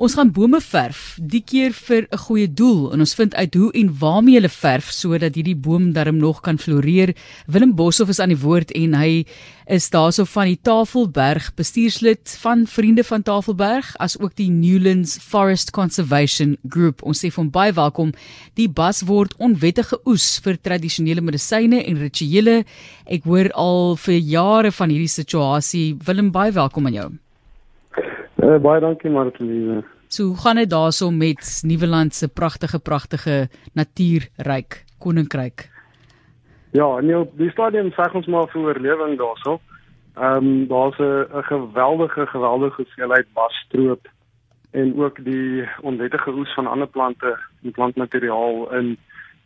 Ons gaan bome verf, die keer vir 'n goeie doel en ons vind uit hoe en waarmee hulle verf sodat hierdie boom darm nog kan floreer. Willem Boshoff is aan die woord en hy is daarso van die Tafelberg bestuurslid van Vriende van Tafelberg as ook die Newlands Forest Conservation Group. Ons sê van baie welkom. Die bas word onwettige oes vir tradisionele medisyne en rituele. Ek hoor al vir jare van hierdie situasie. Willem, baie welkom aan jou. Uh, baie dankie Martie. So hoe gaan dit daarso met Nieuweland se pragtige pragtige natuurryk koninkryk? Ja, nee, op die stadium sê ons maar vir oorlewing daarso. Ehm um, daar's 'n geweldige geweldige hoeveelheid basstroop en ook die onwettige oes van ander plante en plantmateriaal in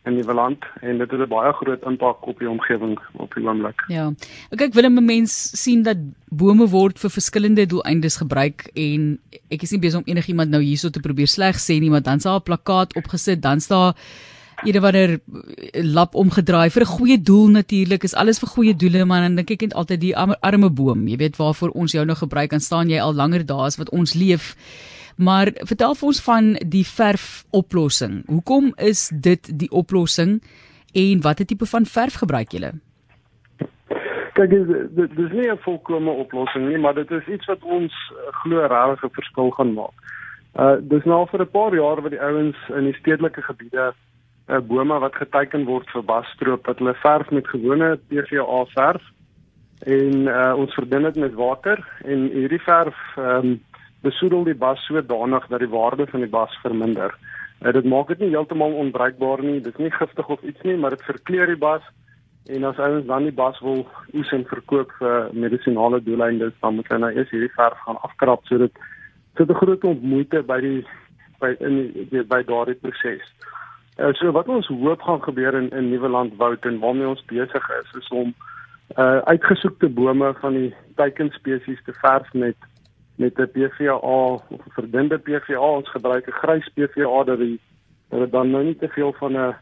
in die land en dit het 'n baie groot impak op die omgewing op die oomblik. Ja. Ek kyk wil 'n mens sien dat bome word vir verskillende doeleindes gebruik en ek is nie besig om enigiemand nou hierso te probeer sleg sê nie, maar dan sal 'n plakkaat opgesit, dan staan Eerder wanneer lap omgedraai vir 'n goeie doel natuurlik is alles vir goeie doele maar dan dink ek net altyd die arme boom jy weet waarvoor ons jou nou gebruik en staan jy al langer daar as wat ons leef Maar vertel vir ons van die verf oplossing. Hoekom is dit die oplossing en watter tipe van verf gebruik julle? Kyk, dit dis nie 'n volkomme oplossing nie, maar dit is iets wat ons eh, glo regtig 'n verskil gaan maak. Uh dis nou vir 'n paar jaar wat die ouens in die stedelike gebiede uh bome wat geteken word vir basstroop wat hulle verf met gewone PVA verf en uh ons verdun dit met water en hierdie verf ehm um, besoedel die bas sodanig dat die waarde van die bas verminder. Uh, dit maak dit nie heeltemal onbruikbaar nie. Dit is nie giftig of iets nie, maar dit verkleur die bas en as ons dan die bas wil oes en verkoop vir medisinale doeleindes, dan moet hulle nou eers hierdie verf gaan afkrap sodat dit 'n groot moeite by die by in die, by daardie proses. Uh, so wat ons hoop gaan gebeur in in Nieuweland Woud en waarmee ons besig is is om uh uitgesoekte bome van die teikenspesies te verf met met 'n PVA of 'n verdunde PVA ons gebruik 'n grys PVA dat die dat dit dan nou nie te veel van 'n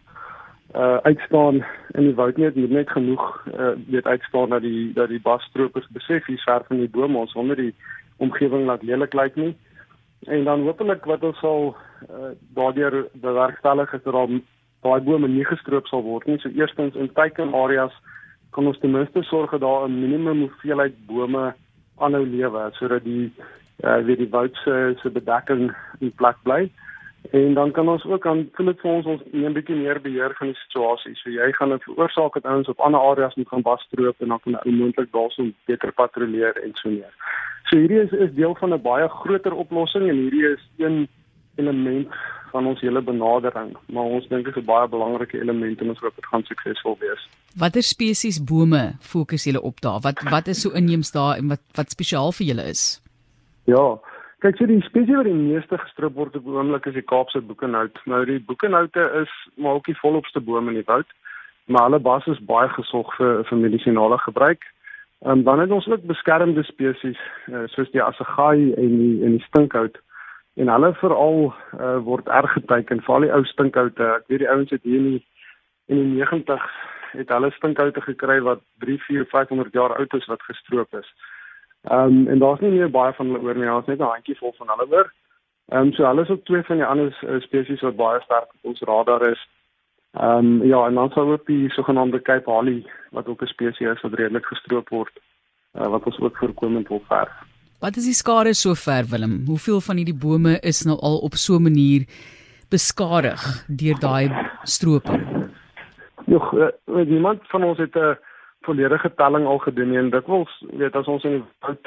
uh uitstaan in die woud nie. Dit net genoeg uh weet uitstaan dat die dat die basstropers besef hier ver van die bome ons onder die omgewing laat lelik lyk nie. En dan hopelik wat ons sal uh daardeur bewerkstellig is dat daar daai bome nie gestroop sal word nie. So eerstens in teiken areas kan ons ten minste sorg dat daar 'n minimum hoeveelheid bome aanhou lewe sodat die uh, weet die woud se se bedekking in plek bly. En dan kan ons ook aan voel dit vir ons ons neem bietjie meer beheer van die situasie. So jy gaan 'n veroorsaak dat ouens op ander areas moet gaan basstroop en dan kan hulle moontlik daarsoom beter patrolleer en so meer. So hierdie is is deel van 'n baie groter oplossing en hierdie is een element van ons hele benadering, maar ons dink dit is 'n baie belangrike element en ons hoop dit gaan suksesvol wees. Watter spesies bome fokus julle op daar? Wat wat is so inheems daar en wat wat spesiaal vir julle is? Ja, kyk so die spesies wat die meeste gestrip word op oomblik is die Kaapse boekenhout. Nou die boekenhoute is maar ook die volopste boom in die woud, maar hulle bas is baie gesog vir vir medisinale gebruik. En um, dan het ons ook beskermde spesies uh, soos die assegaai en die en die stinkhout en hulle veral uh, word erg geteken veral die ou stinkhoute ek weet die ouens het hier in die in die 90 het hulle stinkhoute gekry wat 3 4 500 jaar oud is wat gestroop is. Ehm um, en daar's nie meer baie van hulle oor nie, daar's net 'n handjie vol van hulle oor. Ehm um, so hulle is ook twee van die ander uh, spesies wat baie sterk op ons radar is. Ehm um, ja, en dan sou ook die sogenaamde Cape Holly wat ook 'n spesies is wat redelik gestroop word uh, wat ons ook voorkomend wil verf. Wat is die skade sover Willem? Hoeveel van hierdie bome is nou al op so 'n manier beskadig deur daai stroping? Nog uh, niemand van ons het 'n volledige telling al gedoen en dit wil weet as ons in die woud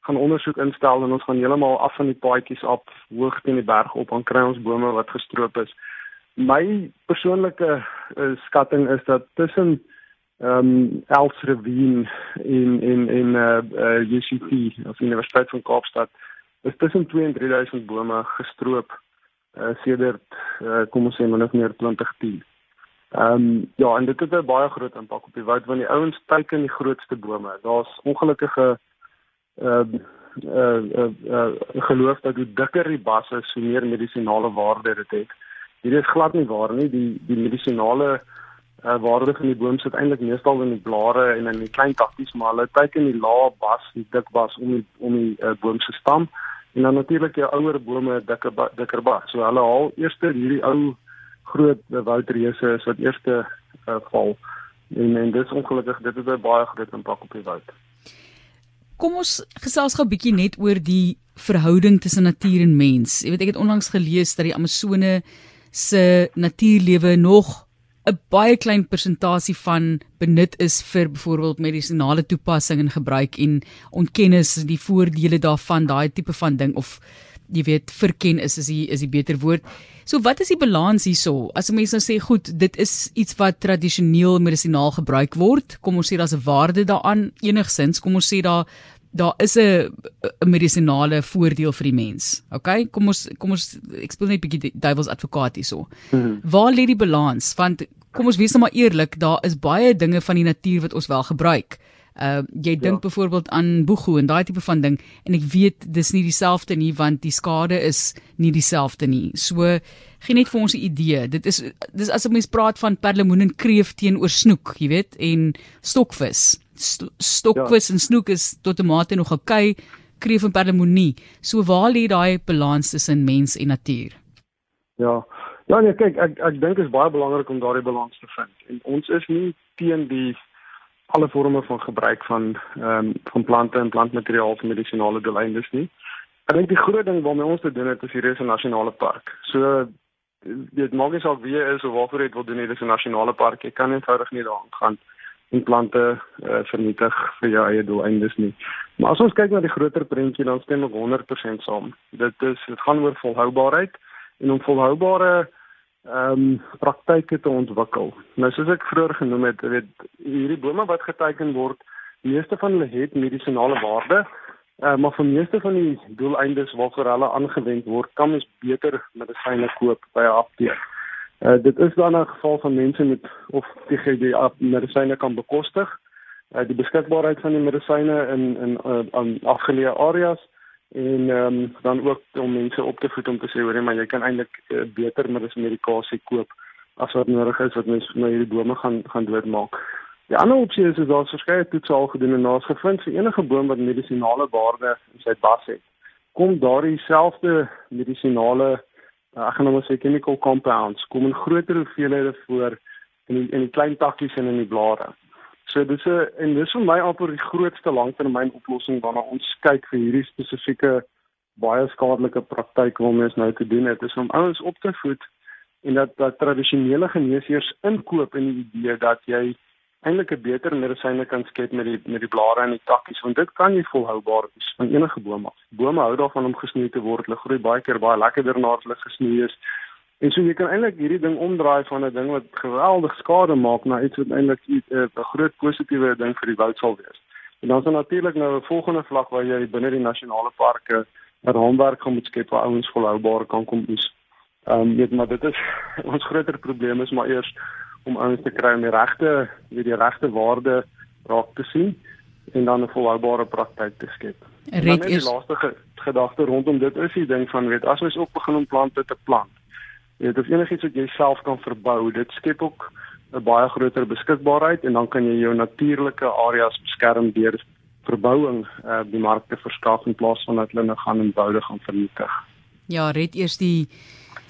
gaan ondersoek instel en ons gaan heeltemal af van die paadjies af hoog teen die berg op aan kry ons bome wat gestroop is. My persoonlike uh, skatting is dat tussen ehm um, Elsrevien in in in uh, uh UCT of Universiteit van Kaapstad is tussen 2 en 3000 bome gestroop uh sedert uh, kom ons sê min of meer 2010. Ehm um, ja, en dit het 'n baie groot impak op die woud want die ouens teiken die grootste bome. Daar's ongelukkige ehm uh, uh, uh, uh geloof dat hoe dikker die bas is, hoe meer medisinale waarde dit het. Hierdie is glad nie waar nie. Die die medisinale uh, waarde van die boom sit eintlik meestal in die blare en in die klein takkies maar hulle teiken die lae bas, die dik bas om die om die uh, boom se stam En dan natuurlik jou ouer bome dikker dikker bas. So hulle haal eers hierdie ou groot woudreuse is wat eerste uh, val. En en dis ongelukkig dit het baie groot impak op die woud. Kom ons gesels gou 'n bietjie net oor die verhouding tussen natuur en mens. Jy weet ek het onlangs gelees dat die Amazone se natuurlewe nog 'n baie klein persentasie van benut is vir byvoorbeeld medisinale toepassing en gebruik en ontkennis die voordele daarvan daai tipe van ding of jy weet verken is is die is die beter woord. So wat is die balans hierso? As 'n mens nou sê goed, dit is iets wat tradisioneel medisinaal gebruik word, kom ons sê daar's 'n waarde daaraan enigsins, kom ons sê daar daar is 'n 'n medisinale voordeel vir die mens. OK? Kom ons kom ons ek speel net 'n bietjie duiwels advokaat hierso. Mm -hmm. Waar lê die balans? Want kom ons wees nou maar eerlik, daar is baie dinge van die natuur wat ons wel gebruik. Uh jy dink ja. byvoorbeeld aan boegoe en daai tipe van ding en ek weet dis nie dieselfde nie want die skade is nie dieselfde nie. So gee net vir ons 'n idee. Dit is dis as 'n mens praat van perlemoen en kreef teenoor snoek, jy weet, en stokvis stokvis ja. en snoek is tot 'n mate nog okay, kreef en perlemoenie. So waar lê daai balans tussen mens en natuur? Ja. Ja nee, kyk, ek ek dink dit is baie belangrik om daardie balans te vind. En ons is nie teen die alle forme van gebruik van ehm um, van plante en plantmateriaal vir medisinale doeleindes nie. Ek dink die groot ding waarmee ons te doen het is hier is 'n nasionale park. So dit maak nie saak wie is of waarvoor jy wil doen, dit is 'n nasionale park. Jy kan eenvoudig nie daaraan gaan en plante uh, vernietig vir jou eie doeleindes nie. Maar as ons kyk na die groter prentjie dan stem ek 100% saam. Dit is dit gaan oor volhoubaarheid en om volhoubare ehm um, praktyke te ontwikkel. Nou soos ek vroeër genoem het, weet hierdie bome wat geteken word, meeste van hulle het medisinale waarde, uh, maar vir meeste van die doeleindes waarvoor hulle aangewend word, kan mens beter medisyne koop by 'n apteek. Uh, dit is dan 'n geval van mense met of die die medisyne kan bekostig. Uh, die beskikbaarheid van die medisyne in in uh, afgeleë areas en ehm um, dan ook om mense op te voed om te sê hoor maar jy kan eintlik uh, beter medikasie koop as wat nodig is wat mens nou hierdie bome gaan gaan doodmaak. Die ander opsie is is daar verskeie toetse al gedoen en daar's gevind vir enige boom wat medisinale waarde in sy bas het, kom daardie selfde medisinale uh, ek gaan nou sê chemical compounds kom in groter hoeveelhede voor in die, in die klein takkies en in die blare. So dis 'n en dis vir my amper die grootste langtermyn oplossing waarna ons kyk vir hierdie spesifieke baie skadelike praktyk wat ons nou te doen het is om ouens op te voed en dat dat tradisionele geneesheers inkoop in die idee dat jy eintlik 'n beter medisyne kan skep met die met die blare en die takkies want dit kan jy volhoubaar wees van enige boom af. Bome hou daarvan om gesnoei te word. Hulle groei baie keer baie lekkerder nadat hulle gesnoei is. En so jy kan eintlik hierdie ding omdraai van 'n ding wat geweldig skade maak na iets wat eintlik 'n uh, groot positiewe ding vir die woud sal wees. En dan is daar natuurlik nou 'n volgende vlak waar jy binne die nasionale parke 'n raamwerk gaan moet skep waar ouens volhoubaar kan kom oes. Ehm um, weet maar dit is ons groter probleem is maar eers om ouens te kry om die regte, weet die regte waarde raak te sien en dan 'n volhoubare praktyk te skep. Red is die laaste ge gedagte rondom dit is die ding van weet as ons ook begin om plante te plant. Dit is enigiets wat jy self kan verbou. Dit skep ook 'n baie groter beskikbaarheid en dan kan jy jou natuurlike areas beskerm deur verbouing uh, die mark te verskaf in plaas van dat hulle nou gaan en boude gaan vernietig. Ja, red eers die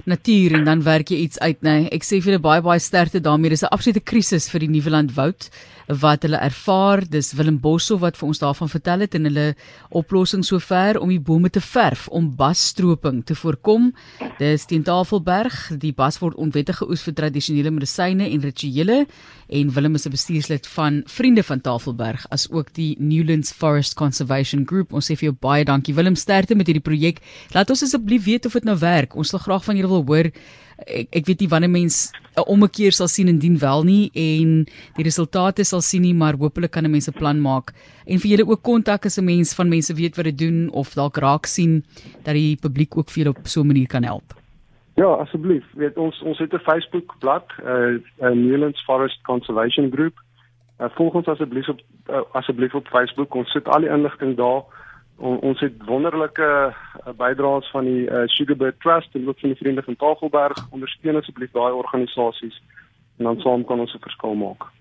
natuur en dan werk jy iets uit, nê. Nee. Ek sê vir julle baie baie sterkte daarmee. Dis 'n absolute krisis vir die Nuweland woud wat hulle ervaar. Dis Willem Boshoff wat vir ons daarvan vertel het en hulle oplossing sover om die bome te verf om basstroping te voorkom. Dis teen Tafelberg. Die bas word onwettig geoes vir tradisionele medisyne en rituele en Willem is 'n bestuurslid van Vriende van Tafelberg as ook die Newlands Forest Conservation Group. Ons sê vir jou baie dankie Willem sterkte met hierdie projek. Laat ons asseblief weet of dit nou werk. Ons wil graag van julle wil hoor ek ek weet nie wanneer mens 'n ommekeer sal sien indien wel nie en die resultate sal sien nie maar hopelik kan 'n mens 'n plan maak en vir julle ook kontak as 'n mens van mense weet wat dit doen of dalk raak sien dat die publiek ook vir julle op so 'n manier kan help. Ja, asseblief. Weet ons ons het 'n Facebook bladsy, uh, uh Newlands Forest Conservation Group. Uh, volg ons asseblief op uh, asseblief op Facebook. Ons sit al die inligting daar. On, ons het wonderlike uh, bydraes van die uh, Sugarbird Trust en ook van die Vriende van Tafelberg. Ondersteun asseblief daai organisasies en dan saam kan ons 'n verskil maak.